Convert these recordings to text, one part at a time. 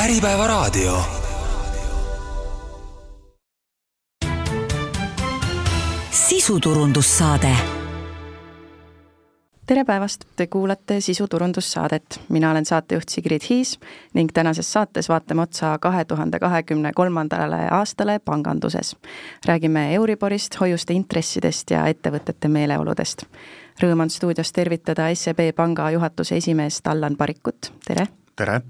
Äripäevaraadio. sisuturundussaade tere päevast, te kuulate sisuturundussaadet, mina olen saatejuht Sigrid Hiis ning tänases saates vaatame otsa kahe tuhande kahekümne kolmandale aastale panganduses. räägime Euriborist, hoiuste intressidest ja ettevõtete meeleoludest. Rõõm on stuudios tervitada SEB panga juhatuse esimeest Allan Parikut, tere! tere!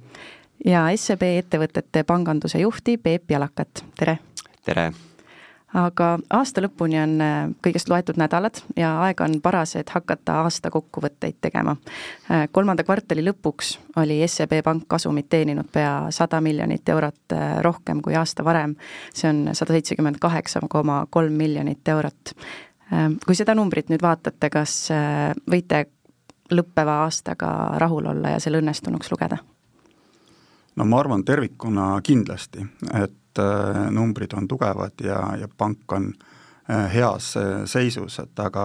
Ja SEB ettevõtete panganduse juhti Peep Jalakat, tere! tere! aga aasta lõpuni on äh, kõigest loetud nädalad ja aeg on paras, et hakata aasta kokkuvõtteid tegema. Äh, kolmanda kvartali lõpuks oli SEB Pank kasumit teeninud pea sada miljonit eurot äh, rohkem kui aasta varem. see on sada seitsekümmend kaheksa koma kolm miljonit eurot. kui seda numbrit nüüd vaatate, kas võite lõppeva aastaga rahul olla ja selle õnnestunuks lugeda? No ma arvan tervikuna kindlasti, et äh, numbrid on tugevad ja, ja pank on äh, heas äh, seisus, et aga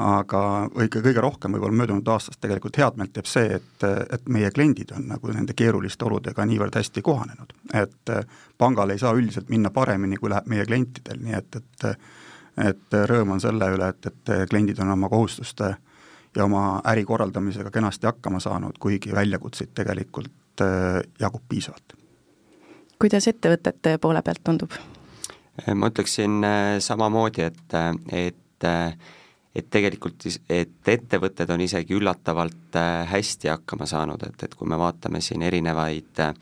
aga õige, kõige rohkem võib-olla möödunud aastast tegelikult head meelt teeb see, et, et meie kliendid on nagu nende keeruliste oludega niivõrd hästi kohanenud. et pangal ei saa üldiselt minna paremini, kui läheb meie klientidel, nii et, et et rõõm on selle üle, et, et kliendid on oma kohustuste ja oma äri korraldamisega kenasti hakkama saanud, kuigi väljakutseid tegelikult jagub piisavalt kuidas ettevõtete poole pealt tundub? ma ütleksin äh, samamoodi, et, et et tegelikult, et ettevõtted on isegi üllatavalt äh, hästi hakkama saanud, et, et kui me vaatame siin erinevaid äh,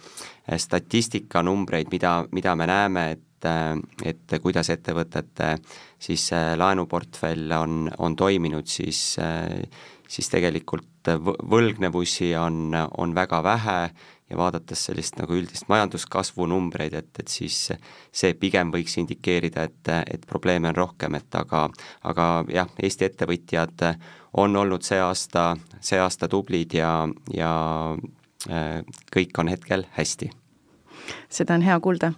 statistikanumbreid, mida, mida me näeme, et et kuidas ettevõtete siis laenuportfell on, on toiminud, siis siis tegelikult võlgnevusi on, on väga vähe ja vaadates sellist nagu üldist majanduskasvu numbreid, et, et siis see pigem võiks indikeerida, et, et probleeme on rohkem, et aga aga jah, Eesti ettevõtjad on olnud see aasta, see aasta tublid ja, ja äh, kõik on hetkel hästi. seda on hea kuulda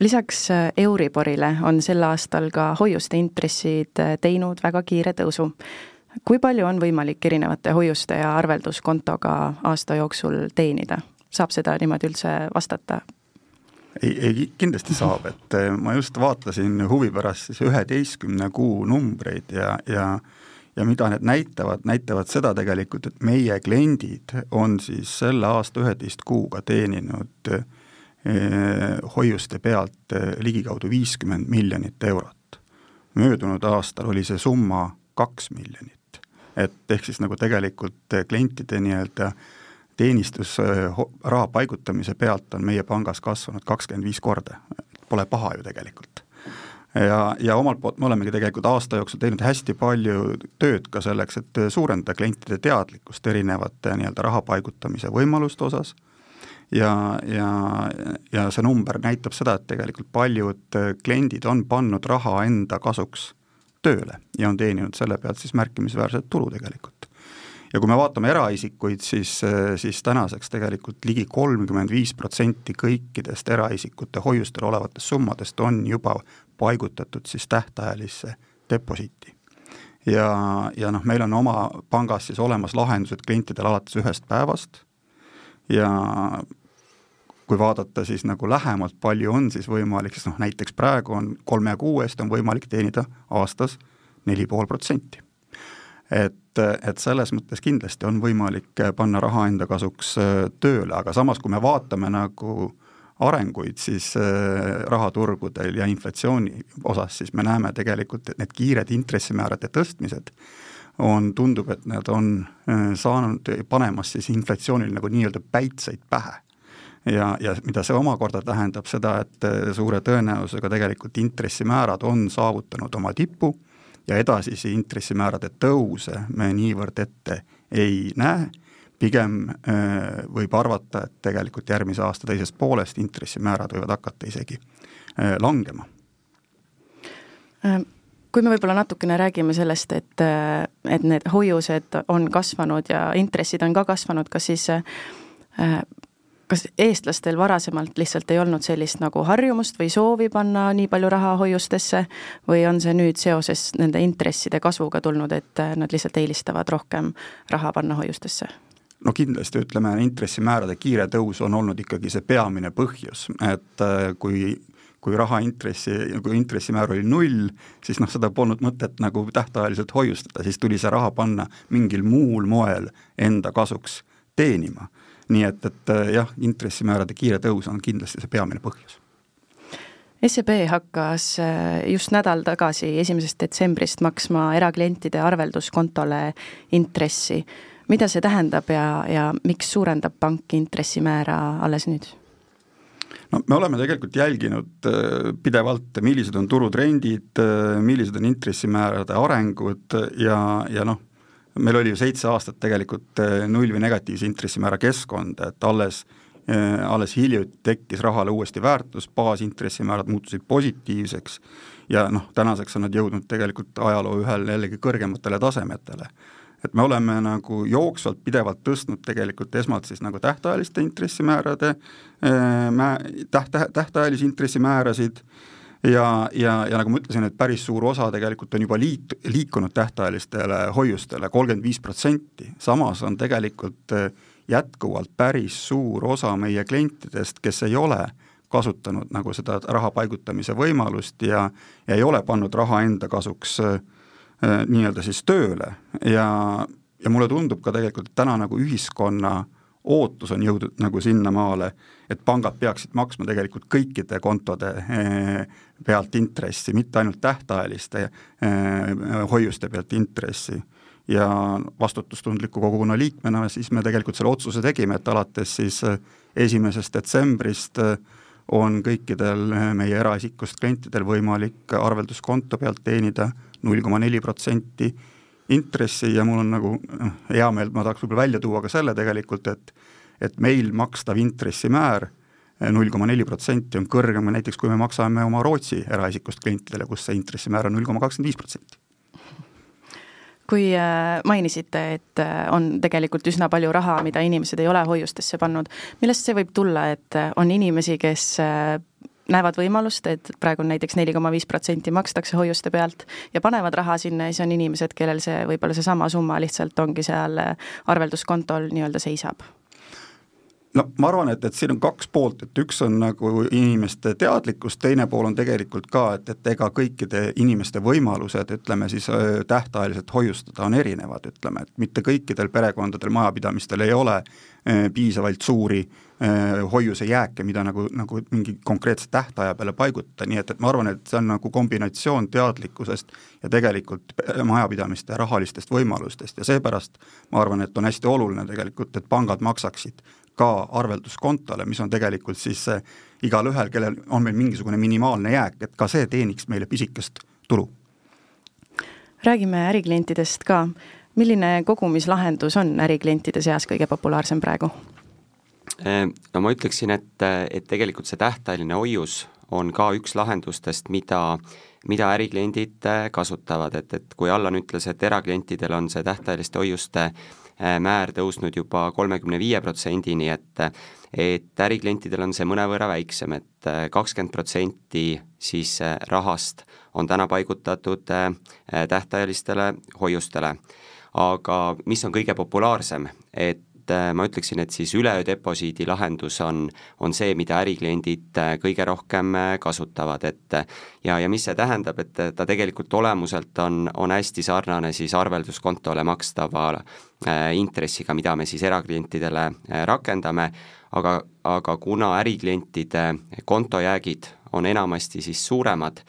Lisaks äh, Euriborile on sel aastal ka hoiuste intressid äh, teinud väga kiire tõusu kui palju on võimalik erinevate hoiuste ja arvelduskontoga aasta jooksul teenida? saab seda niimoodi üldse vastata? ei, ei kindlasti saab, et eh, ma just vaatasin huvi pärast siis üheteistkümne kuu numbreid ja, ja ja mida need näitavad, näitavad seda tegelikult, et meie kliendid on siis selle aasta üheteist kuuga teeninud eh, hoiuste pealt eh, ligikaudu viiskümmend miljonit eurot. möödunud aastal oli see summa kaks miljonit. et ehk siis nagu tegelikult klientide nii-öelda teenistus raha paigutamise pealt on meie pangas kasvanud kakskümmend viis korda, pole paha ju tegelikult. Ja, ja omalt poolt me olemegi tegelikult aasta jooksul teinud hästi palju tööd ka selleks, et suurendada klientide teadlikkust erinevate nii-öelda raha paigutamise võimaluste osas ja, ja, ja see number näitab seda, et tegelikult paljud kliendid on pannud raha enda kasuks tööle ja on teeninud selle pealt siis märkimisväärset tulu tegelikult. ja kui me vaatame eraisikuid, siis, siis tänaseks tegelikult ligi kolmkümmend viis protsenti kõikidest eraisikute hoiustel olevatest summadest on juba paigutatud siis tähtajalisse deposiiti. ja, ja noh, meil on oma pangas siis olemas lahendused klientidele alates ühest päevast ja kui vaadata siis nagu lähemalt, palju on siis võimalik, siis noh, näiteks praegu on kolme kuu eest on võimalik teenida aastas neli pool protsenti. et, et selles mõttes kindlasti on võimalik panna raha enda kasuks äh, tööle, aga samas, kui me vaatame nagu arenguid siis äh, rahaturgudel ja inflatsiooni osas, siis me näeme tegelikult, et need kiired intressimäärade tõstmised on, tundub, et nad on äh, saanud, panemas siis inflatsioonil nagu nii-öelda päitseid pähe ja, ja mida see omakorda tähendab, seda, et eh, suure tõenäosusega tegelikult intressimäärad on saavutanud oma tipu ja edasisi intressimäärade tõuse me niivõrd ette ei näe, pigem äh, võib arvata, et tegelikult järgmise aasta teisest poolest intressimäärad võivad hakata isegi äh, langema. Kui me võib-olla natukene räägime sellest, et, et need hoiused on kasvanud ja intressid on ka kasvanud, kas siis kas eestlastel varasemalt lihtsalt ei olnud sellist nagu harjumust või soovi panna nii palju raha hoiustesse või on see nüüd seoses nende intresside kasvuga tulnud, et nad lihtsalt eelistavad rohkem raha panna hoiustesse? no kindlasti ütleme, intressimäärade kiire tõus on olnud ikkagi see peamine põhjus, et kui kui raha intressi, kui intressimäär oli null, siis noh, seda polnud mõtet nagu tähtajaliselt hoiustada, siis tuli see raha panna mingil muul moel enda kasuks teenima. Nii et, et jah, intressimäärade kiire tõus on kindlasti see peamine põhjus SEB hakkas äh, just nädal tagasi, esimesest detsembrist maksma eraklientide arvelduskontole intressi. mida see tähendab ja, ja miks suurendab pank intressimäära alles nüüd? no me oleme tegelikult jälginud äh, pidevalt, millised on turutrendid, äh, millised on intressimäärade arengud ja, ja noh, meil oli ju seitse aastat tegelikult äh, null või negatiivse intressimäära keskkond, et alles alles hiljuti tekkis rahale uuesti väärtus, baasintressimäärad muutusid positiivseks ja noh, tänaseks on nad jõudnud tegelikult ajaloo ühel jällegi kõrgematele tasemetele. Et me oleme nagu jooksvalt pidevalt tõstnud tegelikult esmalt siis nagu tähtajaliste intressimäärade äh, mä-, täht-, tähtajalisi intressimäärasid ja, ja, ja nagu ma ütlesin, et päris suur osa tegelikult on juba liit, liikunud tähtajalistele hoiustele, kolmkümmend viis protsenti, samas on tegelikult äh, jätkuvalt päris suur osa meie klientidest, kes ei ole kasutanud nagu seda raha paigutamise võimalust ja, ja ei ole pannud raha enda kasuks äh, Äh, nii-öelda siis tööle. Ja, ja mulle tundub ka tegelikult, täna nagu ühiskonna ootus on jõudnud nagu sinnamaale, et pangad peaksid maksma tegelikult kõikide kontode äh, pealt intressi, mitte ainult tähtajaliste äh, hoiuste pealt intressi. ja vastutustundliku kogukonna liikmena siis me tegelikult selle otsuse tegime, et alates siis esimesest detsembrist on kõikidel meie eraisikust klientidel võimalik arvelduskonto pealt teenida null koma neli protsenti intressi ja mul on nagu noh, hea meel, ma tahaks võib-olla välja tuua ka selle tegelikult, et et meil makstav intressimäär eh, null koma neli protsenti on kõrgem kui näiteks, kui me maksame oma Rootsi eraisikust klientidele, kus see intressimäär on null koma kakskümmend viis protsenti. Kui eh, mainisite, et eh, on tegelikult üsna palju raha, mida inimesed ei ole hoiustesse pannud, millest see võib tulla, et on inimesi, kes näevad võimalust, et praegu on näiteks neli koma viis protsenti makstakse hoiuste pealt ja panevad raha sinna ja siis on inimesed, kellel see, võib-olla seesama summa lihtsalt ongi seal arvelduskontol nii-öelda seisab no ma arvan, et, et siin on kaks poolt, et üks on nagu inimeste teadlikkus, teine pool on tegelikult ka, et, et ega kõikide inimeste võimalused, ütleme siis tähtajaliselt hoiustada on erinevad, ütleme, et mitte kõikidel perekondadel, majapidamistel ei ole piisavalt suuri hoiusejääke, mida nagu, nagu mingi konkreetse tähtaja peale paigutada, nii et, et ma arvan, et see on nagu kombinatsioon teadlikkusest ja tegelikult majapidamiste rahalistest võimalustest ja seepärast ma arvan, et on hästi oluline tegelikult, et pangad maksaksid ka arvelduskontole, mis on tegelikult siis igalühel, kellel on meil mingisugune minimaalne jääk, et ka see teeniks meile pisikest tulu. räägime äriklientidest ka, milline kogumislahendus on äriklientide seas kõige populaarsem praegu? Ehm, no ma ütleksin, et, et tegelikult see tähtajaline hoius on ka üks lahendustest, mida mida ärikliendid kasutavad, et, et kui Allan ütles, et eraklientidel on see tähtajaliste hoiuste Äh, määr tõusnud juba kolmekümne viie protsendini, et et äriklientidel on see mõnevõrra väiksem et, et äh, kakskümmend protsenti siis äh, rahast on täna paigutatud tähtajalistele hoiustele. aga mis on kõige populaarsem, et et äh, ma ütleksin, et siis üleöö deposiidi lahendus on, on see, mida ärikliendid äh, kõige rohkem äh, kasutavad, et ja, ja mis see tähendab, et ta tegelikult olemuselt on, on hästi sarnane siis arvelduskontole makstava intressiga, mida me siis eraklientidele rakendame, aga, aga kuna äriklientide kontojäägid on enamasti siis suuremad,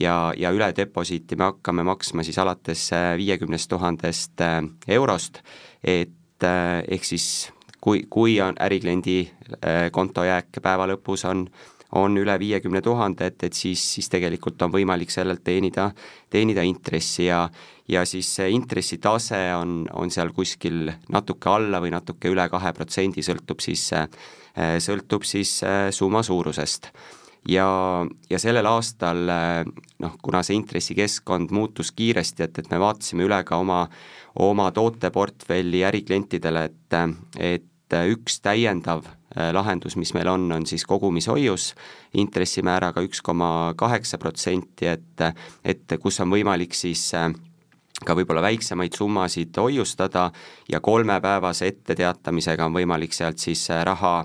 ja, ja üle deposiiti me hakkame maksma siis alates viiekümnest tuhandest eurost, et ehk siis kui, kui on ärikliendi äh, kontojääk päeva lõpus on, on üle viiekümne tuhande, et, et siis, siis tegelikult on võimalik sellelt teenida, teenida intressi ja ja siis see intressitase on, on seal kuskil natuke alla või natuke üle kahe protsendi, sõltub siis, äh, sõltub siis äh, summa suurusest. Ja, ja sellel aastal noh, kuna see intressikeskkond muutus kiiresti, et, et me vaatasime üle ka oma, oma tooteportfelli äriklientidele, et, et üks täiendav äh, lahendus, mis meil on, on siis kogumishoius intressimääraga üks koma kaheksa protsenti, et, et kus on võimalik siis äh, ka võib-olla väiksemaid summasid hoiustada ja kolmepäevase etteteatamisega on võimalik sealt siis äh, raha,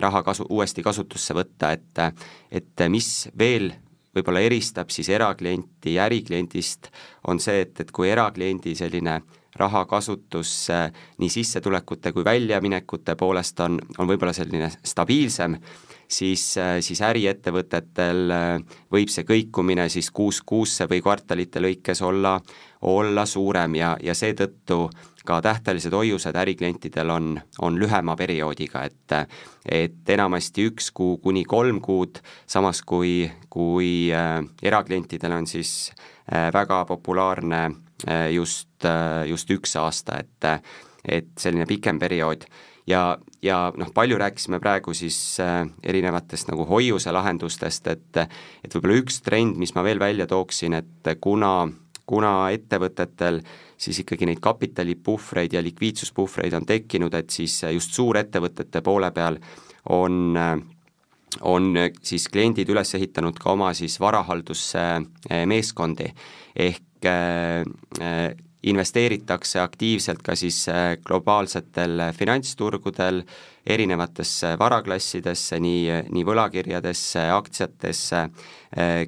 raha kasu, uuesti kasutusse võtta, et et mis veel võib-olla eristab siis eraklienti ärikliendist, on see, et, et kui erakliendi selline rahakasutus nii sissetulekute kui väljaminekute poolest on, on võib-olla selline stabiilsem, siis, siis äriettevõtetel võib see kõikumine siis kuus kuusse või kvartalite lõikes olla, olla suurem ja, ja seetõttu ka tähtelised hoiused äriklientidel on, on lühema perioodiga, et et enamasti üks kuu kuni kolm kuud, samas kui, kui äh, eraklientidel on siis äh, väga populaarne äh, just, just üks aasta, et et selline pikem periood. Ja, ja noh, palju rääkisime praegu siis äh, erinevatest nagu hoiuselahendustest, et et võib-olla üks trend, mis ma veel välja tooksin, et kuna, kuna ettevõtetel siis ikkagi neid kapitalipuhvreid ja likviidsuspuhvreid on tekkinud, et siis just suurettevõtete poole peal on on siis kliendid üles ehitanud ka oma siis varahaldumeeskondi, ehk äh, investeeritakse aktiivselt ka siis globaalsetel finantsturgudel erinevatesse varaklassidesse, nii, nii võlakirjadesse, aktsiatesse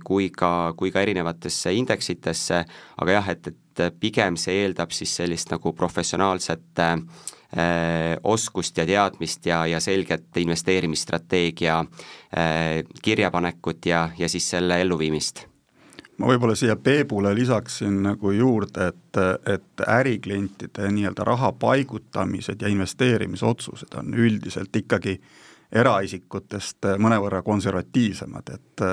kui ka, kui ka erinevatesse indeksitesse, aga jah, et, et pigem see eeldab siis sellist nagu professionaalset äh, oskust ja teadmist ja, ja selget investeerimisstrateegia äh, kirjapanekut ja, ja siis selle elluviimist. Ma võib-olla siia Peebule lisaksin nagu juurde, et, et äriklientide nii-öelda raha paigutamised ja investeerimisotsused on üldiselt ikkagi eraisikutest mõnevõrra konservatiivsemad, et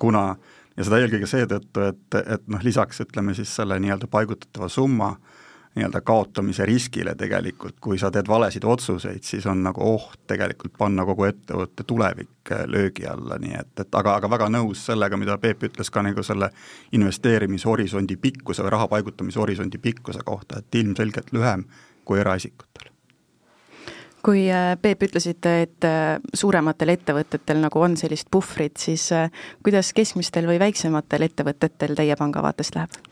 kuna ja seda eelkõige seetõttu, et, et noh, lisaks ütleme siis selle nii-öelda paigutatava summa nii-öelda kaotamise riskile tegelikult, kui sa teed valesid otsuseid, siis on nagu oht tegelikult panna kogu ettevõtte tulevik äh, löögi alla, nii et, et aga, aga väga nõus sellega, mida Peep ütles ka nagu selle investeerimishorisondi pikkuse või raha paigutamise horisondi pikkuse kohta, et ilmselgelt lühem kui eraisikutel kui äh, Peep ütlesite, et äh, suurematel ettevõtetel nagu on sellist puhvrit, siis kuidas keskmistel või väiksematel ettevõtetel teie panga vaatest läheb?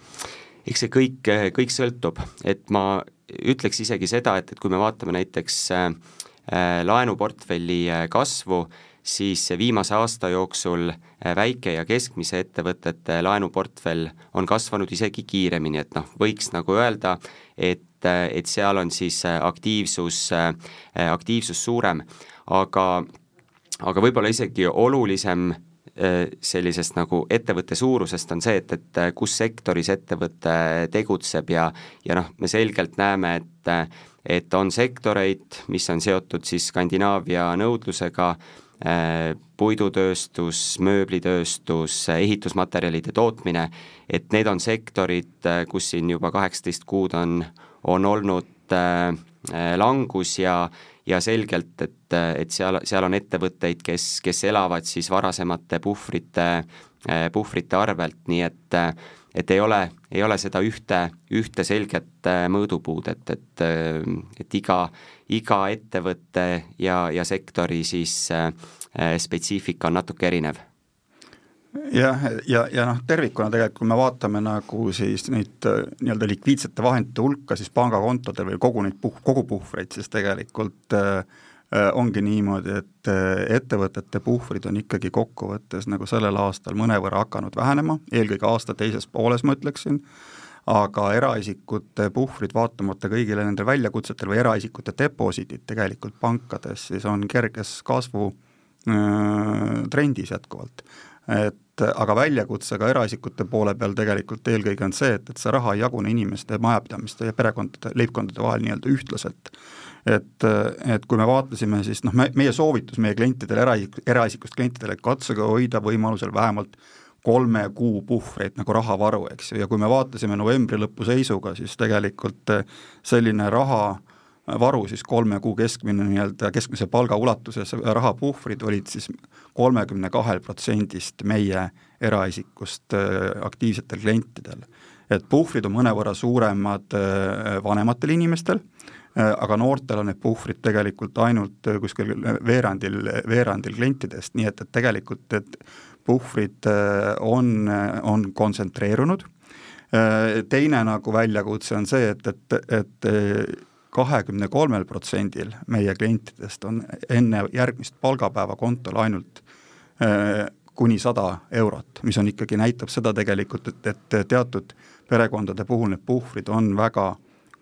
eks see kõik, kõik sõltub, et ma ütleks isegi seda, et, et kui me vaatame näiteks äh, äh laenuportfelli äh, kasvu, siis viimase aasta jooksul äh, väike- ja keskmise ettevõtete laenuportfell on kasvanud isegi kiiremini, et noh, võiks nagu öelda, et, et seal on siis aktiivsus, aktiivsus suurem, aga aga võib-olla isegi olulisem sellisest nagu ettevõtte suurusest on see, et, et kus sektoris ettevõte tegutseb ja ja noh, me selgelt näeme, et et on sektoreid, mis on seotud siis Skandinaavia nõudlusega, puidutööstus, mööblitööstus, ehitusmaterjalide tootmine, et need on sektorid, kus siin juba kaheksateist kuud on, on olnud langus ja ja selgelt, et, et seal, seal on ettevõtteid, kes, kes elavad siis varasemate puhvrite, puhvrite arvelt, nii et et ei ole, ei ole seda ühte, ühte selget mõõdupuud, et, et, et iga, iga ettevõtte ja, ja sektori siis spetsiifika on natuke erinev. Jah, ja, ja, ja noh, tervikuna tegelikult, kui me vaatame nagu siis neid äh, nii-öelda likviidsete vahendite hulka siis pangakontodel või kogu neid puh-, kogu puhvreid, siis tegelikult äh, äh, ongi niimoodi, et äh, ettevõtete puhvrid on ikkagi kokkuvõttes nagu sellel aastal mõnevõrra hakanud vähenema, eelkõige aasta teises pooles, ma ütleksin, aga eraisikute puhvrid, vaatamata kõigile nendele väljakutsetele või eraisikute deposiidid tegelikult pankades, siis on kerges kasvu äh, trendis jätkuvalt et aga väljakutse ka eraisikute poole peal tegelikult eelkõige on see, et, et see raha ei jagune inimeste, majapidamiste ja perekondade, leibkondade vahel nii-öelda ühtlaselt. Et, et kui me vaatasime, siis noh, me, meie soovitus meie klientidele, eraisik, eraisikust klientidele, katsuge hoida võimalusel vähemalt kolme kuu puhvreid nagu rahavaru, eks ju, ja kui me vaatasime novembri lõpu seisuga, siis tegelikult selline raha äh, varu siis kolme kuu keskmine nii-öelda keskmise palga ulatuses rahapuhvrid olid siis kolmekümne kahel protsendist meie eraisikust äh, aktiivsetel klientidel. et puhvrid on mõnevõrra suuremad vanematel inimestel, aga noortel on need puhvrid tegelikult ainult kuskil veerandil, veerandil klientidest, nii et, et tegelikult, et puhvrid on, on kontsentreerunud. Teine nagu väljakutse on see, et, et, et kahekümne kolmel protsendil meie klientidest on enne järgmist palgapäeva kontol ainult kuni sada eurot, mis on ikkagi, näitab seda tegelikult, et, et teatud perekondade puhul need puhvrid on väga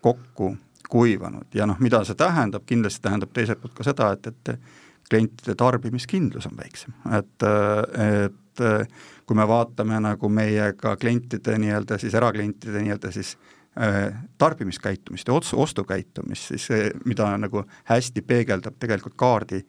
kokku kuivanud. Ja noh, mida see tähendab, kindlasti tähendab teiselt poolt ka seda, et, et klientide tarbimiskindlus on väiksem, et, et kui me vaatame nagu meie ka klientide nii-öelda siis eraklientide nii-öelda siis äh, tarbimiskäitumist ja ots-, ostukäitumist, siis mida nagu hästi peegeldab tegelikult kaardi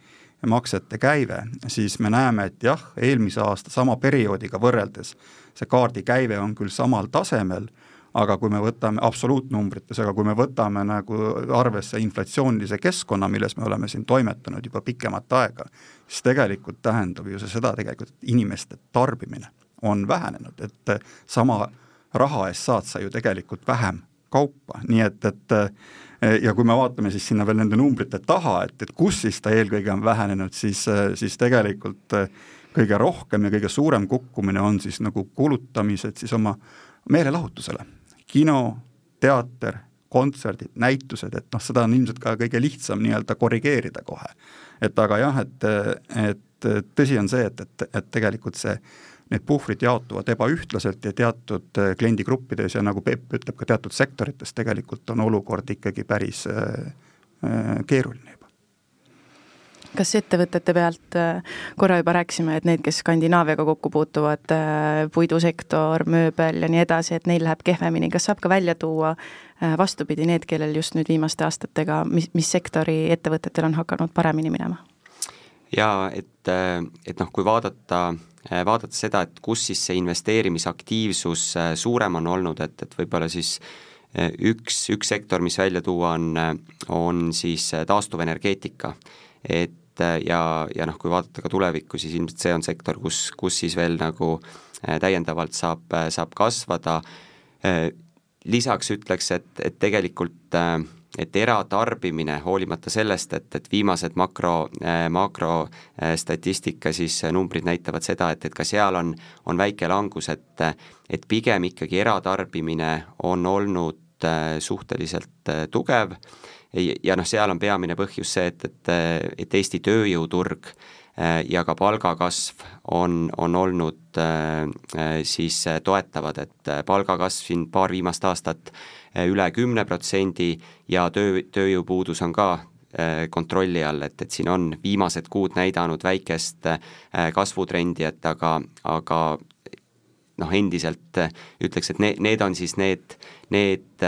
maksete käive, siis me näeme, et jah, eelmise aasta sama perioodiga võrreldes see kaardi käive on küll samal tasemel, aga kui me võtame absoluutnumbrites, aga kui me võtame nagu arvesse inflatsioonilise keskkonna, milles me oleme siin toimetanud juba pikemat aega, siis tegelikult tähendab ju see seda tegelikult, et inimeste tarbimine on vähenenud, et sama raha eest saad sa ju tegelikult vähem kaupa, nii et, et ja kui me vaatame siis sinna veel nende numbrite taha, et, et kus siis ta eelkõige on vähenenud, siis, siis tegelikult kõige rohkem ja kõige suurem kukkumine on siis nagu kulutamised siis oma meelelahutusele kino, teater, kontserdid, näitused, et noh, seda on ilmselt ka kõige lihtsam nii-öelda korrigeerida kohe. et aga jah, et, et tõsi on see, et, et, et tegelikult see, need puhvrid jaotuvad ebaühtlaselt ja teatud kliendigruppides ja nagu Peep ütleb, ka teatud sektorites tegelikult on olukord ikkagi päris äh, keeruline kas ettevõtete pealt, äh, korra juba rääkisime, et need, kes Skandinaaviaga kokku puutuvad, äh, puidusektor, mööbel ja nii edasi, et neil läheb kehvemini, kas saab ka välja tuua äh, vastupidi, need, kellel just nüüd viimaste aastatega, mis, mis sektori ettevõtetel on hakanud paremini minema? jaa, et, et noh, kui vaadata, vaadata seda, et kus siis see investeerimisaktiivsus suurem on olnud, et, et võib-olla siis üks, üks sektor, mis välja tuua on, on siis taastuvenergeetika. et et ja, ja noh, kui vaadata ka tulevikku, siis ilmselt see on sektor, kus, kus siis veel nagu äh, täiendavalt saab, äh, saab kasvada, äh, lisaks ütleks, et, et tegelikult et eratarbimine, hoolimata sellest, et, et viimased makro, makrostatistika siis numbrid näitavad seda, et, et ka seal on, on väike langus, et et pigem ikkagi eratarbimine on olnud suhteliselt tugev ja noh, seal on peamine põhjus see, et, et, et Eesti tööjõuturg äh, ja ka palgakasv on, on olnud äh, äh, siis toetavad, et palgakasv siin paar viimast aastat üle kümne protsendi ja töö, tööjõupuudus on ka kontrolli all, et, et siin on viimased kuud näidanud väikest kasvutrendi, et aga, aga noh, endiselt ütleks, et need, need on siis need, need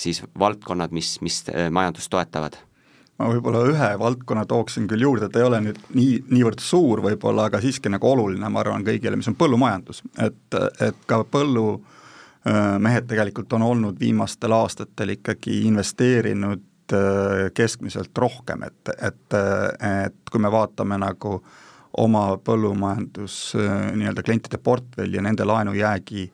siis valdkonnad, mis, mis äh, majandust toetavad? ma võib-olla ühe valdkonna tooksin küll juurde, ta ei ole nüüd nii, niivõrd suur võib-olla, aga siiski nagu oluline, ma arvan, kõigile, mis on põllumajandus, et, et ka põllumehed äh, tegelikult on olnud viimastel aastatel ikkagi investeerinud äh, keskmiselt rohkem, et, et, et kui me vaatame nagu oma põllumajandus nii-öelda klientide portfelli ja nende laenujäägi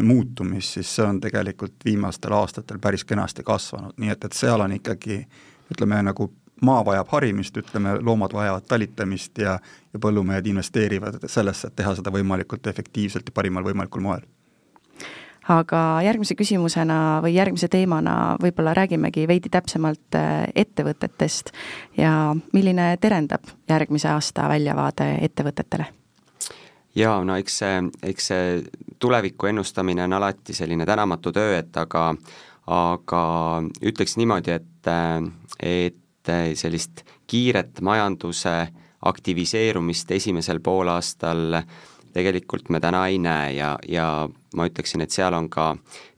muutumist, siis see on tegelikult viimastel aastatel päris kenasti kasvanud, nii et, et seal on ikkagi ütleme nagu maa vajab harimist, ütleme, loomad vajavad talitamist ja, ja põllumehed investeerivad sellesse, et teha seda võimalikult efektiivselt ja parimal võimalikul moel. aga järgmise küsimusena või järgmise teemana võib-olla räägimegi veidi täpsemalt äh, ettevõtetest ja milline terendab järgmise aasta väljavaade ettevõtetele jaa, no eks see, eks see tuleviku ennustamine on alati selline tänamatu töö, et aga aga ütleks niimoodi, et, et sellist kiiret majanduse aktiviseerumist esimesel poolaastal tegelikult me täna ei näe ja, ja ma ütleksin, et seal on ka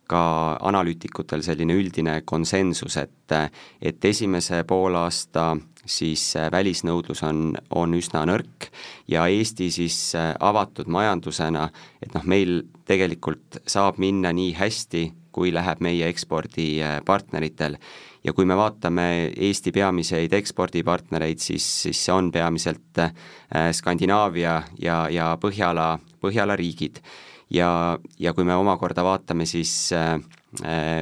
ka analüütikutel selline üldine konsensus, et, et esimese poolaasta siis äh, välisnõudlus on, on üsna nõrk ja Eesti siis äh, avatud majandusena, et noh, meil tegelikult saab minna nii hästi, kui läheb meie ekspordipartneritel. ja kui me vaatame Eesti peamiseid ekspordipartnereid, siis, siis see on peamiselt äh, Skandinaavia ja, ja Põhjala, Põhjala riigid. ja, ja kui me omakorda vaatame siis äh,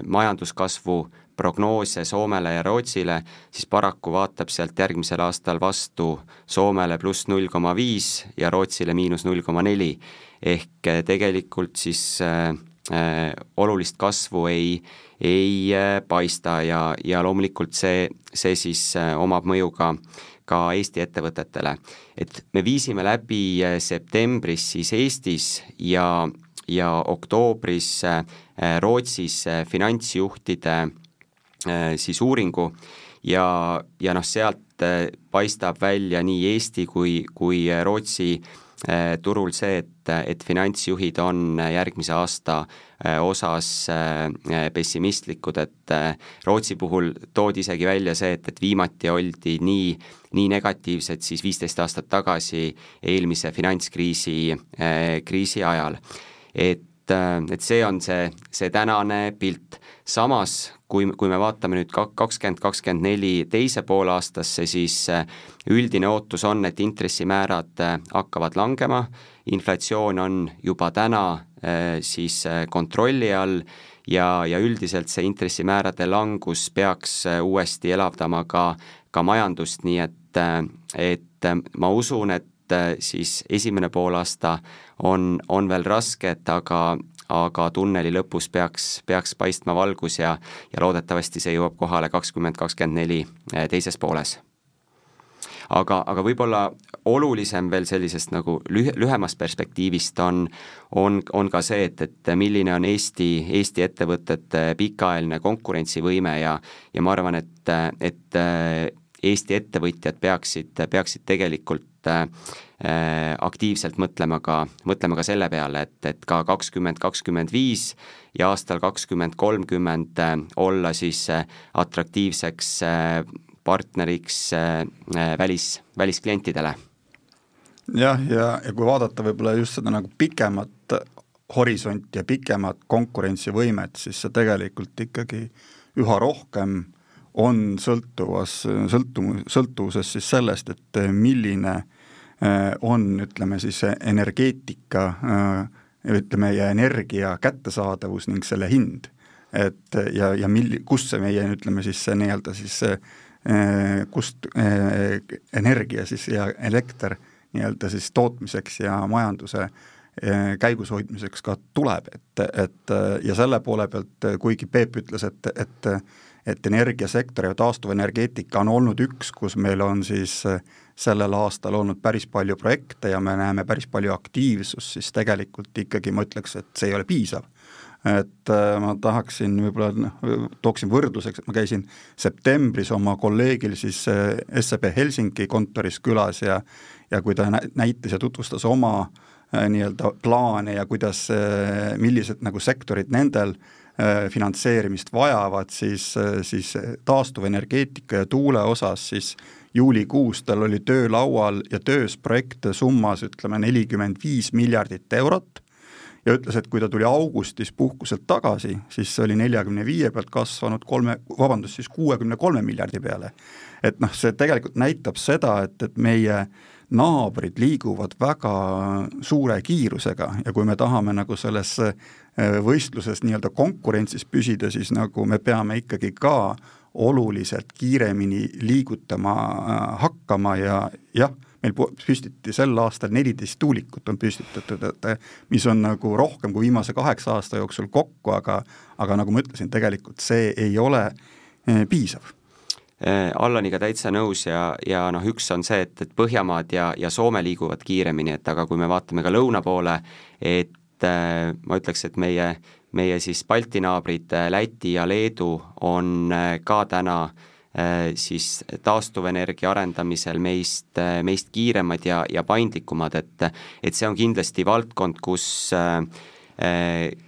majanduskasvu äh, prognoose Soomele ja Rootsile, siis paraku vaatab sealt järgmisel aastal vastu Soomele pluss null koma viis ja Rootsile miinus null koma neli. ehk eh, tegelikult siis äh, olulist kasvu ei, ei paista ja, ja loomulikult see, see siis omab mõju ka ka Eesti ettevõtetele. et me viisime läbi septembris siis Eestis ja, ja oktoobris Rootsis finantsjuhtide siis uuringu ja, ja noh, sealt paistab välja nii Eesti kui, kui Rootsi äh, turul see, et, et finantsjuhid on järgmise aasta äh, osas äh, pessimistlikud, et Rootsi puhul toodi isegi välja see, et, et viimati oldi nii, nii negatiivsed siis viisteist aastat tagasi eelmise finantskriisi, kriisi ajal. et et see on see, see tänane pilt. Samas kui, kui me vaatame nüüd kakskümmend, kakskümmend neli teise poolaastasse, siis äh, üldine ootus on, et intressimäärad äh, hakkavad langema, inflatsioon on juba täna äh, siis kontrolli all ja, ja üldiselt see intressimäärade langus peaks uuesti elavdama ka, ka majandust, nii et, et ma usun, et siis esimene poolaasta on, on veel raske, et aga, aga tunneli lõpus peaks, peaks paistma valgus ja, ja loodetavasti see jõuab kohale kakskümmend kakskümmend neli eh, teises pooles. Aga, aga võib-olla olulisem veel sellisest nagu lüh-, lühemast perspektiivist on, on, on ka see, et, et milline on Eesti, Eesti ettevõtete pikaajaline konkurentsivõime ja ja ma arvan, et, et Eesti ettevõtjad peaksid, peaksid tegelikult äh, aktiivselt mõtlema ka, mõtlema ka selle peale, et, et ka kakskümmend, kakskümmend viis ja aastal kakskümmend kolmkümmend äh, olla siis äh, atraktiivseks äh, partneriks äh, välis, välisklientidele. jah, ja, ja kui vaadata võib-olla just seda nagu pikemat horisonti ja pikemat konkurentsivõimet, siis see tegelikult ikkagi üha rohkem äh, on sõltuvas, sõltu-, sõltuvuses siis sellest, et milline äh, on, ütleme siis energeetika, äh, ütleme, ja energia kättesaadavus ning selle hind. et ja, ja mil-, kust see meie, ütleme siis see nii-öelda siis kust energia siis ja elekter nii-öelda siis tootmiseks ja majanduse käigus hoidmiseks ka tuleb, et, et ja selle poole pealt, kuigi Peep ütles, et, et et energiasektor ja taastuvenergeetika on olnud üks, kus meil on siis äh, sellel aastal olnud päris palju projekte ja me näeme päris palju aktiivsust, siis tegelikult ikkagi ma ütleks, et see ei ole piisav. et äh, ma tahaksin võib-olla noh, tooksin võrdluseks, et ma käisin septembris oma kolleegil siis äh, SEB Helsingi kontoris külas ja ja kui ta näitas ja tutvustas oma nii-öelda plaane ja kuidas, millised nagu sektorid nendel äh, finantseerimist vajavad, siis, äh, siis taastuvenergeetika ja tuule osas siis juulikuus tal oli töölaual ja töös projekte summas ütleme nelikümmend viis miljardit eurot ja ütles, et kui ta tuli augustis puhkuselt tagasi, siis see oli neljakümne viie pealt kasvanud kolme, vabandust, siis kuuekümne kolme miljardi peale. et noh, see tegelikult näitab seda, et, et meie naabrid liiguvad väga suure kiirusega ja kui me tahame nagu selles Äh, võistluses nii-öelda konkurentsis püsida, siis nagu me peame ikkagi ka oluliselt kiiremini liigutama äh, hakkama ja jah, meil püstiti sel aastal neliteist tuulikut on püstitatud, et mis on nagu rohkem kui viimase kaheksa aasta jooksul kokku, aga aga nagu ma ütlesin, tegelikult see ei ole äh, piisav. Allaniga täitsa nõus ja, ja noh, üks on see, et, et Põhjamaad ja, ja Soome liiguvad kiiremini, et aga kui me vaatame ka lõuna poole, et et äh, ma ütleks, et meie, meie siis Balti naabrid äh, Läti ja Leedu on äh, ka täna siis taastuvenergia arendamisel meist, meist kiiremad ja, ja paindlikumad, et et see on kindlasti valdkond, kus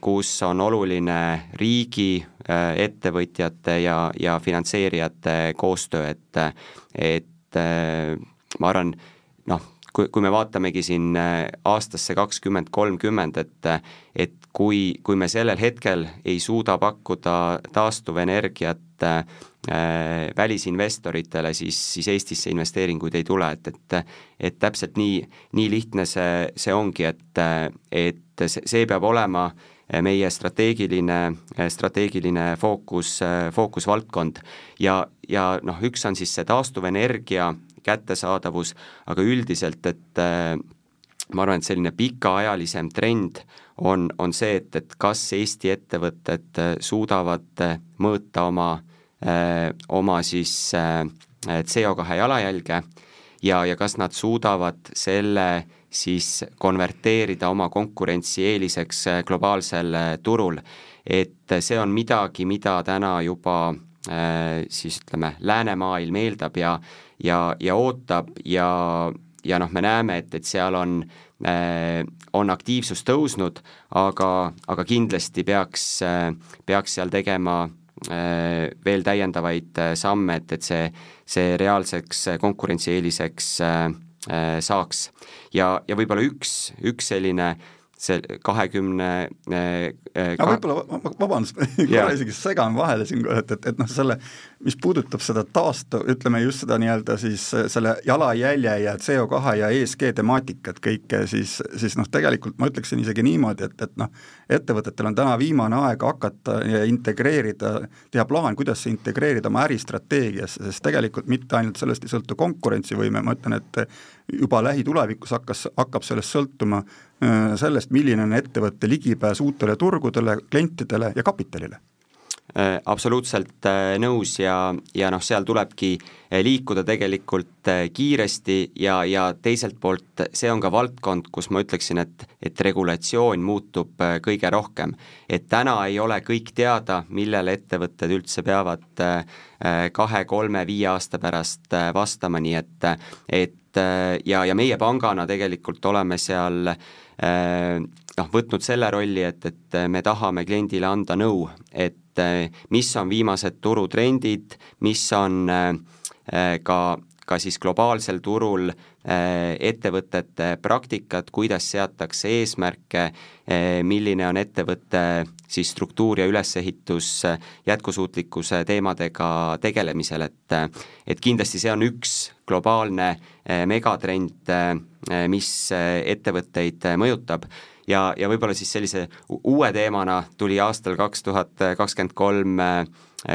kus on oluline riigi, ettevõtjate ja, ja finantseerijate koostöö, et et ma arvan, noh, kui, kui me vaatamegi siin äh, aastasse kakskümmend kolmkümmend, et et kui, kui me sellel hetkel ei suuda pakkuda taastuvenergiat äh, välisinvestoritele, siis, siis Eestisse investeeringuid ei tule, et, et et täpselt nii, nii lihtne see, see ongi, et, et see peab olema meie strateegiline, strateegiline fookus, fookusvaldkond. Ja, ja noh, üks on siis see taastuvenergia kättesaadavus, aga üldiselt, et ma arvan, et selline pikaajalisem trend on, on see, et, et kas Eesti ettevõtted suudavad mõõta oma, oma siis CO2 jalajälge ja, ja kas nad suudavad selle siis konverteerida oma konkurentsieeliseks globaalsel turul. et see on midagi, mida täna juba siis ütleme, läänemaailm eeldab ja, ja, ja ootab ja, ja noh, me näeme, et, et seal on äh,, on aktiivsus tõusnud, aga, aga kindlasti peaks äh,, peaks seal tegema äh, veel täiendavaid äh, samme, et, et see, see reaalseks konkurentsieeliseks äh, äh, saaks. ja, ja võib-olla üks, üks selline äh, see kahekümne äh, aga võib-olla, vabandust, korra isegi segan vahele siin, et, et, et noh, selle, mis puudutab seda taastu, ütleme just seda nii-öelda siis selle jalajälje ja CO2 ja ESG temaatikat kõike, siis, siis noh, tegelikult ma ütleksin isegi niimoodi, et, et noh, ettevõtetel on täna viimane aeg hakata ja integreerida, teha plaan, kuidas see integreerida oma äristrateegiasse, sest tegelikult mitte ainult sellest ei sõltu konkurentsivõime, ma ütlen, et juba lähitulevikus hakkas, hakkab sellest sõltuma äh, sellest, milline on ettevõtte ligipääs uutele turgudele, klientidele ja kapitalile äh, absoluutselt äh, nõus ja, ja noh, seal tulebki liikuda tegelikult kiiresti ja, ja teiselt poolt see on ka valdkond, kus ma ütleksin, et, et regulatsioon muutub kõige rohkem. et täna ei ole kõik teada, millele ettevõtted üldse peavad kahe-kolme-viie aasta pärast vastama, nii et, et et ja, ja meie pangana tegelikult oleme seal eh, noh, võtnud selle rolli, et, et me tahame kliendile anda nõu, et eh, mis on viimased turutrendid, mis on ka ka siis globaalsel turul äh, ettevõtete praktikat, kuidas seatakse eesmärke, äh, milline on ettevõtte siis struktuur ja ülesehitus äh, jätkusuutlikkuse teemadega tegelemisel, et et kindlasti see on üks globaalne megatrend, mis ettevõtteid mõjutab. Ja, ja võib-olla siis sellise uue teemana tuli aastal kaks tuhat kakskümmend kolm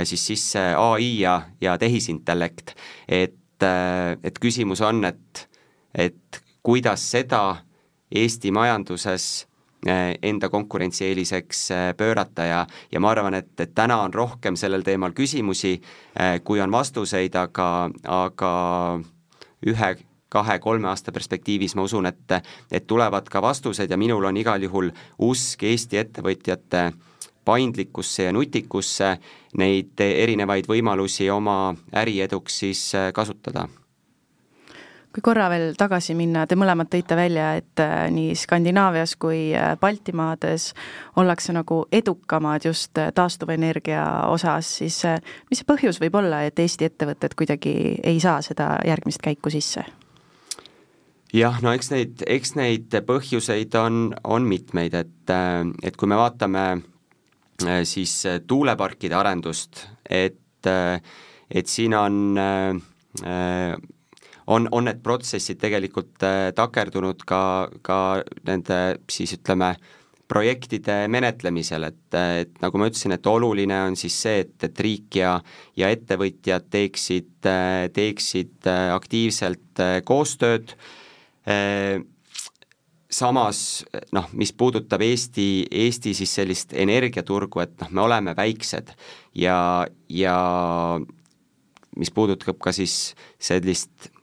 siis sisse ai ja, ja tehisintellekt, et äh, et küsimus on, et, et kuidas seda Eesti majanduses äh, enda konkurentsieeliseks äh, pöörata ja, ja ma arvan, et, et täna on rohkem sellel teemal küsimusi, kui on vastuseid, aga, aga ühe, kahe-kolme aasta perspektiivis ma usun, et, et tulevad ka vastused ja minul on igal juhul usk Eesti ettevõtjate paindlikkusse ja nutikusse neid erinevaid võimalusi oma ärieduks siis äh, kasutada kui korra veel tagasi minna, te mõlemad tõite välja, et äh, nii Skandinaavias kui äh, Baltimaades ollakse nagu edukamad just taastuvenergia osas, siis mis see põhjus võib olla, et Eesti ettevõtted kuidagi ei saa seda järgmist käiku sisse? jah, no eks neid, eks neid põhjuseid on, on mitmeid, et, et kui me vaatame Äh, siis äh, tuuleparkide arendust, et, äh, et siin on on, on need protsessid tegelikult takerdunud ka, ka nende siis ütleme, projektide menetlemisel, et, et nagu ma ütlesin, et oluline on siis see, et, et riik ja, ja ettevõtjad teeksid, teeksid aktiivselt koostööd, samas noh, mis puudutab Eesti, Eesti siis sellist energiaturgu, et noh, me oleme väiksed ja, ja mis puudutab ka siis sellist äh,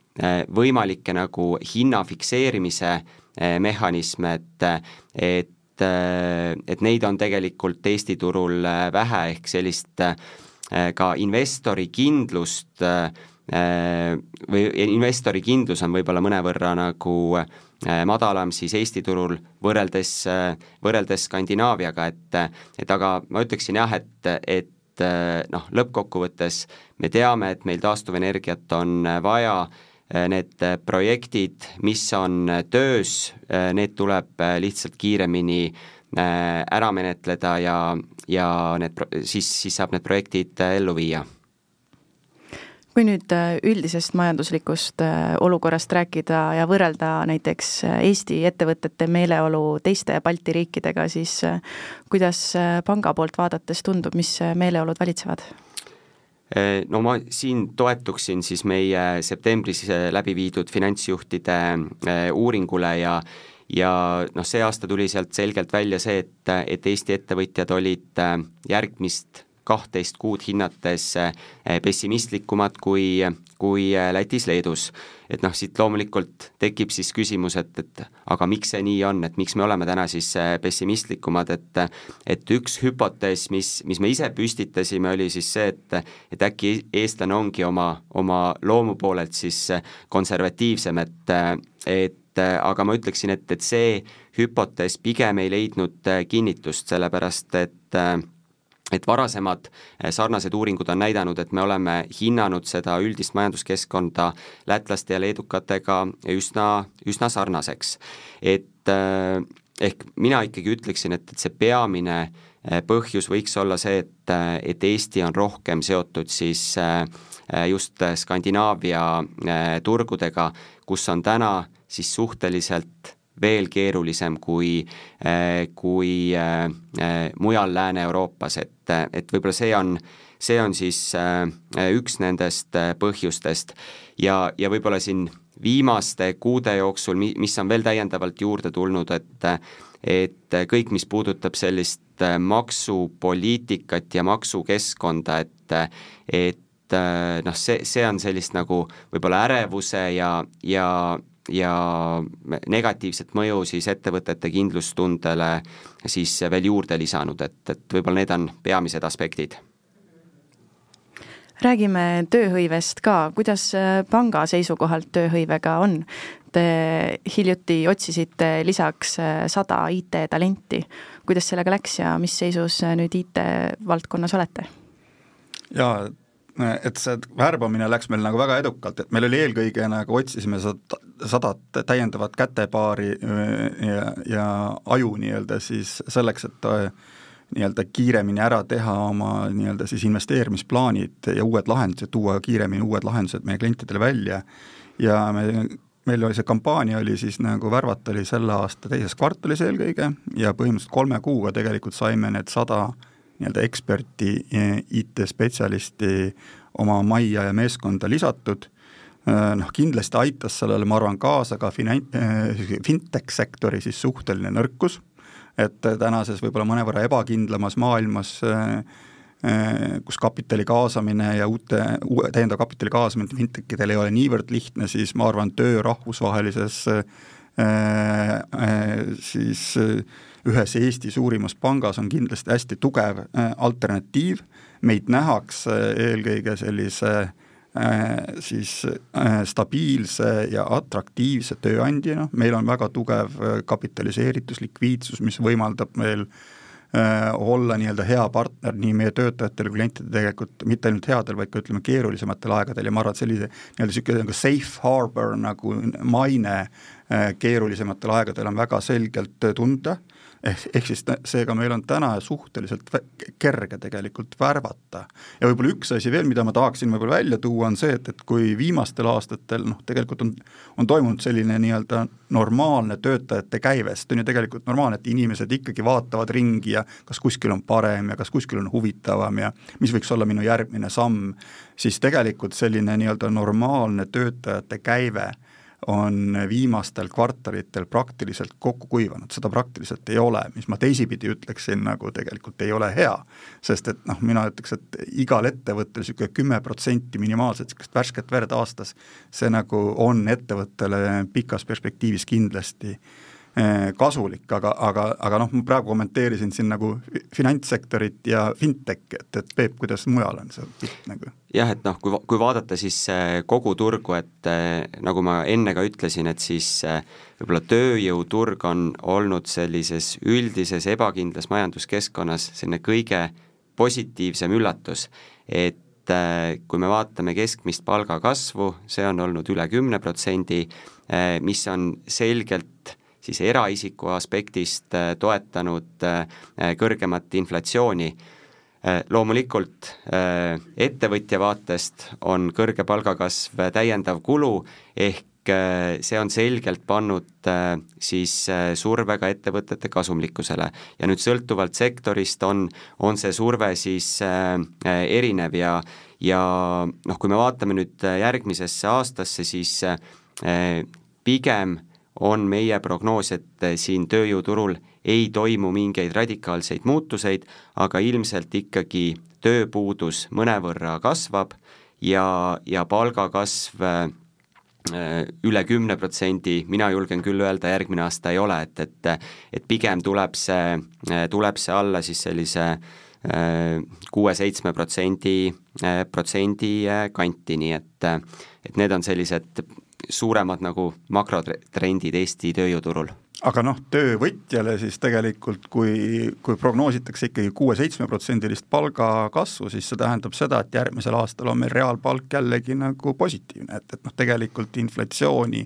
võimalikke nagu hinna fikseerimise äh, mehhanisme, et, et, äh, et neid on tegelikult Eesti turul vähe, ehk sellist ka investori kindlust või investori kindlus on võib-olla mõnevõrra nagu äh, Äh, madalam siis Eesti turul võrreldes, äh, võrreldes Skandinaaviaga, et et aga ma ütleksin jah, et, et äh, noh, lõppkokkuvõttes me teame, et meil taastuvenergiat on vaja, need projektid, mis on töös, need tuleb lihtsalt kiiremini ära menetleda ja, ja need, siis, siis saab need projektid ellu viia kui nüüd äh, üldisest majanduslikust äh, olukorrast rääkida ja võrrelda näiteks äh, Eesti ettevõtete meeleolu teiste Balti riikidega, siis kuidas panga poolt vaadates tundub, mis meeleolud valitsevad? No ma siin toetuksin siis meie septembris läbi viidud finantsjuhtide uuringule ja ja noh, see aasta tuli sealt selgelt välja see, et, et Eesti ettevõtjad olid järgmist kahtteist kuud hinnates pessimistlikumad kui, kui Lätis-Leedus et noh, siit loomulikult tekib siis küsimus, et, et aga miks see nii on, et miks me oleme täna siis äh, pessimistlikumad, et et üks hüpotees, mis, mis me ise püstitasime, oli siis see, et et äkki eestlane ongi oma, oma loomu poolelt siis konservatiivsem, et et aga ma ütleksin, et, et see hüpotees pigem ei leidnud kinnitust, sellepärast et et varasemad eh, sarnased uuringud on näidanud, et me oleme hinnanud seda üldist majanduskeskkonda lätlaste ja leedukatega üsna, üsna sarnaseks. et eh, ehk mina ikkagi ütleksin, et, et see peamine eh, põhjus võiks olla see, et, et Eesti on rohkem seotud siis just Skandinaavia turgudega, kus on täna siis suhteliselt veel keerulisem kui, äh, kui äh, äh, mujal Lääne-Euroopas, et, et võib-olla see on, see on siis üks nendest põhjustest. Ja, ja võib-olla siin viimaste kuude jooksul, mi-, mis on veel täiendavalt juurde tulnud, et et kõik, mis puudutab sellist maksupoliitikat ja maksukeskkonda, et et noh, see, see on sellist nagu võib-olla ärevuse ja, ja ja negatiivset mõju siis ettevõtete kindlustundele siis veel juurde lisanud, et, et võib-olla need on peamised aspektid räägime tööhõivest ka, kuidas äh, panga seisukohalt tööhõivega on? Te hiljuti otsisite lisaks äh, sada IT-talenti, kuidas sellega läks ja mis seisus äh, nüüd IT-valdkonnas olete? jaa, et see värbamine läks meil nagu väga edukalt, et meil oli eelkõige nagu otsisime sada, sadat täiendavat kätepaari ja, ja aju nii-öelda siis selleks, et nii-öelda kiiremini ära teha oma nii-öelda siis investeerimisplaanid ja uued lahendused, tuua kiiremini uued lahendused meie klientidele välja. Ja me meil oli see kampaania oli siis nagu värvata oli selle aasta teises kvartalis eelkõige ja põhimõtteliselt kolme kuuga tegelikult saime need sada nii-öelda eksperti, IT-spetsialisti oma majja ja meeskonda lisatud, noh kindlasti aitas sellele, ma arvan, kaasa ka finan-, fintech-sektori siis suhteline nõrkus, et tänases võib-olla mõnevõrra ebakindlamas maailmas kus kapitali kaasamine ja uute, uue täiendava kapitali kaasamine fintechidel ei ole niivõrd lihtne, siis ma arvan, töö rahvusvahelises siis ühes Eesti suurimas pangas on kindlasti hästi tugev äh, alternatiiv, meid nähakse eelkõige sellise äh, siis äh, stabiilse ja atraktiivse tööandjana, meil on väga tugev kapitaliseeritus, likviidsus, mis võimaldab meil olla nii-öelda hea partner nii meie töötajatele klientidele tegelikult mitte ainult headel, vaid ka ütleme, keerulisematel aegadel. Ja ma arvan, et sellise nii-öelda niisugune nagu safe harbor nagu maine keerulisematel aegadel on väga selgelt tunda ehk, ehk siis seega meil on täna suhteliselt kerge tegelikult värvata. ja võib-olla üks asi veel, mida ma tahaksin võib-olla välja tuua, on see, et, et kui viimastel aastatel noh, tegelikult on, on toimunud selline nii-öelda normaalne töötajate käive, sest on ju tegelikult normaalne, et inimesed ikkagi vaatavad ringi ja kas kuskil on parem ja kas kuskil on huvitavam ja mis võiks olla minu järgmine samm, siis tegelikult selline nii-öelda normaalne töötajate käive on viimastel kvartalitel praktiliselt kokku kuivanud, seda praktiliselt ei ole, mis ma teisipidi ütleksin, nagu tegelikult ei ole hea. sest et noh, mina ütleks, et igal ettevõttel niisugune kümme protsenti minimaalselt niisugust värsket verd aastas, see nagu on ettevõttele pikas perspektiivis kindlasti äh, kasulik, aga, aga, aga noh, ma praegu kommenteerisin siin nagu finantssektorit ja fintech'i, et, et Peep, kuidas mujal on see pilt nagu? jah, et noh, kui, kui vaadata siis eh, kogu turgu, et eh, nagu ma enne ka ütlesin, et siis võib-olla tööjõuturg on olnud sellises üldises ebakindlas majanduskeskkonnas selline kõige positiivsem üllatus, et kui me vaatame keskmist palgakasvu, see on olnud üle kümne protsendi, mis on selgelt siis eraisiku aspektist äh, toetanud äh, kõrgemat inflatsiooni. Äh, loomulikult ettevõtja vaatest on kõrge palgakasv täiendav kulu, ehk see on selgelt pannud siis surve ka ettevõtete kasumlikkusele ja nüüd sõltuvalt sektorist on, on see surve siis erinev ja, ja noh, kui me vaatame nüüd järgmisesse aastasse, siis pigem on meie prognoos, et siin tööjõuturul ei toimu mingeid radikaalseid muutuseid, aga ilmselt ikkagi tööpuudus mõnevõrra kasvab ja, ja palgakasv äh, üle kümne protsendi, mina julgen küll öelda, järgmine aasta ei ole, et, et et pigem tuleb see, tuleb see alla siis sellise kuue-seitsme protsendi, protsendi kanti, nii et et need on sellised suuremad nagu makrotrendid Eesti tööjõuturul. Aga noh, töövõtjale siis tegelikult, kui, kui prognoositakse ikkagi kuue-seitsmeprotsendilist palgakasvu, siis see tähendab seda, et järgmisel aastal on meil reaalpalk jällegi nagu positiivne, et, et noh, tegelikult inflatsiooni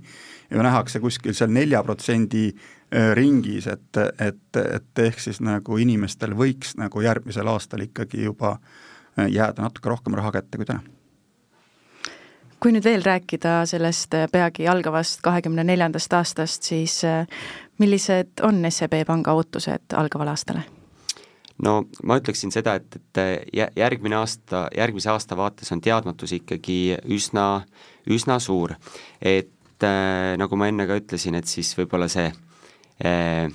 ju nähakse kuskil seal nelja protsendi äh, ringis, et, et, et ehk siis nagu inimestel võiks nagu järgmisel aastal ikkagi juba äh, jääda natuke rohkem raha kätte kui täna kui nüüd veel rääkida sellest äh, peagi algavast kahekümne neljandast aastast, siis äh, millised on SEB Panga ootused algavale aastale? no ma ütleksin seda, et, et järgmine aasta, järgmise aasta vaates on teadmatus ikkagi üsna, üsna suur. et äh, nagu ma enne ka ütlesin, et siis võib-olla see äh,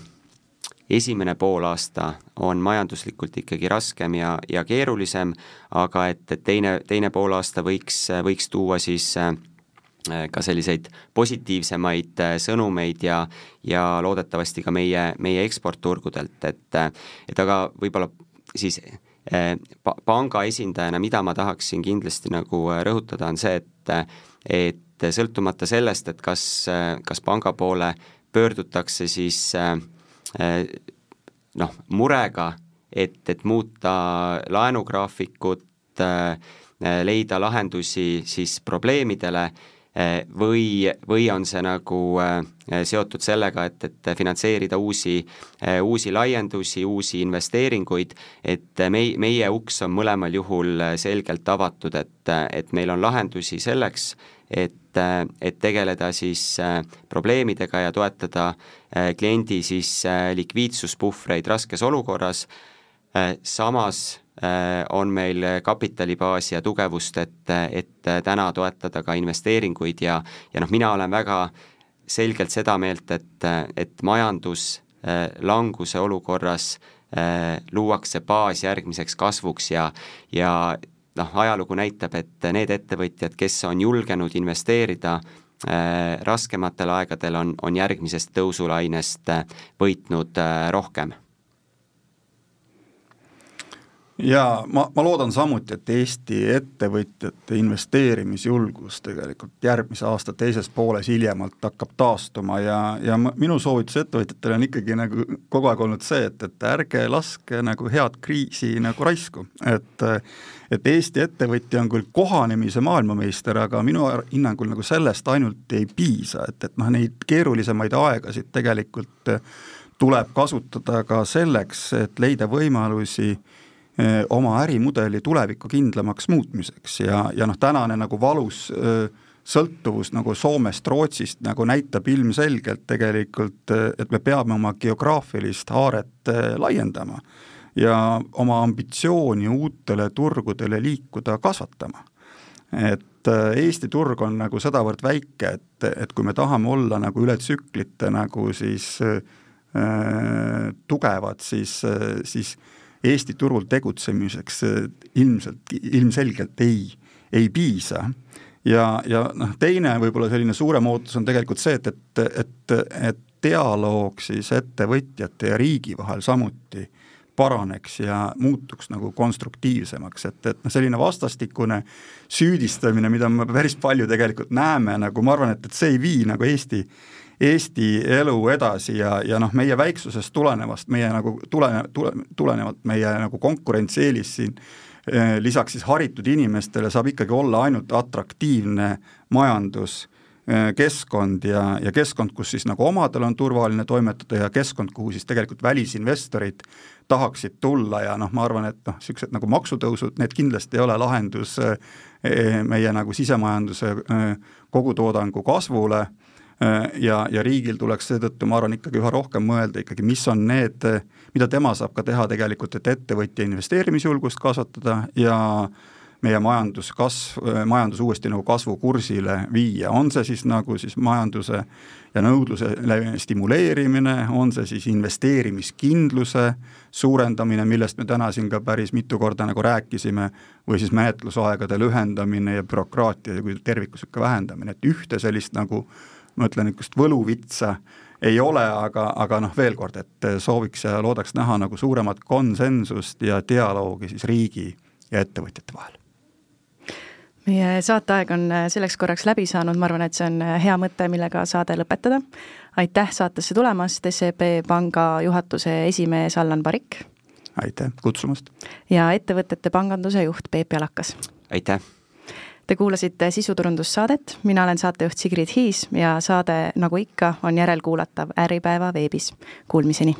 esimene poolaasta on majanduslikult ikkagi raskem ja, ja keerulisem, aga et, et teine, teine poolaasta võiks, võiks tuua siis äh, ka selliseid positiivsemaid äh, sõnumeid ja, ja loodetavasti ka meie, meie eksportturgudelt, et et aga võib-olla siis äh, panga esindajana, mida ma tahaksin kindlasti nagu rõhutada, on see, et et sõltumata sellest, et kas, kas panga poole pöördutakse siis Äh, noh, murega, et, et muuta laenugraafikut, äh, leida lahendusi siis probleemidele äh, või, või on see nagu seotud sellega, et, et finantseerida uusi, uusi laiendusi, uusi investeeringuid, et mei-, meie uks on mõlemal juhul selgelt avatud, et, et meil on lahendusi selleks, et, et tegeleda siis äh, probleemidega ja toetada äh, kliendi siis äh, likviidsuspuhvreid raskes olukorras, samas on meil kapitalibaasi ja tugevust, et, et täna toetada ka investeeringuid ja, ja noh, mina olen väga selgelt seda meelt, et, et majanduslanguse olukorras luuakse baas järgmiseks kasvuks ja, ja noh, ajalugu näitab, et need ettevõtjad, kes on julgenud investeerida äh, raskematel aegadel, on, on järgmisest tõusulainest äh, võitnud äh, rohkem ja ma, ma loodan samuti, et Eesti ettevõtjate investeerimisjulgus tegelikult järgmise aasta teises pooles hiljemalt hakkab taastuma ja, ja minu soovitus ettevõtjatele on ikkagi nagu kogu aeg olnud see, et, et ärge laske nagu head kriisi nagu raisku, et et Eesti ettevõtja on küll kohanemise maailmameister, aga minu hinnangul nagu sellest ainult ei piisa, et, et noh, neid keerulisemaid aegasid tegelikult tuleb kasutada ka selleks, et leida võimalusi äh, oma ärimudeli tulevikku kindlamaks muutmiseks ja, ja noh, tänane nagu valus sõltuvus nagu Soomest, Rootsist nagu näitab ilmselgelt tegelikult, et me peame oma geograafilist haaret laiendama ja oma ambitsiooni uutele turgudele liikuda kasvatama. et Eesti turg on nagu sedavõrd väike, et, et kui me tahame olla nagu üle tsüklite nagu siis äh, tugevad, siis, siis äh, Eesti turul tegutsemiseks äh, ilmselt, ilmselgelt ei, ei piisa. ja, ja noh, teine võib-olla selline suurem ootus on tegelikult see, et, et, et, et dialoog siis ettevõtjate ja riigi vahel samuti paraneks ja muutuks nagu konstruktiivsemaks, et, et noh, selline vastastikune süüdistamine, mida me päris palju tegelikult näeme, nagu ma arvan, et, et see ei vii nagu Eesti Eesti elu edasi ja, ja noh, meie väiksusest tulenevast, meie nagu tulene, tule, tulenevalt meie nagu konkurentsieelis siin eh, lisaks siis haritud inimestele saab ikkagi olla ainult atraktiivne majandus eh, keskkond ja, ja keskkond, kus siis nagu omadel on turvaline toimetada ja keskkond, kuhu siis tegelikult välisinvestorid tahaksid tulla ja noh, ma arvan, et noh, niisugused nagu maksutõusud, need kindlasti ei ole lahendus eh, meie nagu sisemajanduse kogutoodangu kasvule ja, ja riigil tuleks seetõttu, ma arvan, ikkagi üha rohkem mõelda ikkagi, mis on need, mida tema saab ka teha tegelikult, et ettevõtja investeerimisjulgust kasvatada ja meie majanduskasv, majandus uuesti nagu kasvukursile viia, on see siis nagu siis majanduse ja nõudluse stimuleerimine, on see siis investeerimiskindluse suurendamine, millest me täna siin ka päris mitu korda nagu rääkisime, või siis menetlusaegade lühendamine ja bürokraatia kui tervikus ikka vähendamine, et ühte sellist nagu ma ütlen, niisugust võluvitsa ei ole, aga, aga noh, veel kord, et sooviks ja loodaks näha nagu suuremat konsensust ja dialoogi siis riigi ja ettevõtjate vahel meie saateaeg on äh, selleks korraks läbi saanud, ma arvan, et see on äh, hea mõte, millega saade lõpetada. aitäh saatesse tulemast, SEB Panga juhatuse esimees Allan Parik. aitäh kutsumast. ja ettevõtete panganduse juht Peep Jalakas. aitäh. Te kuulasite sisuturundussaadet, mina olen saatejuht Sigrid Hiis ja saade, nagu ikka, on järelkuulatav Äripäeva veebis. Kuulmiseni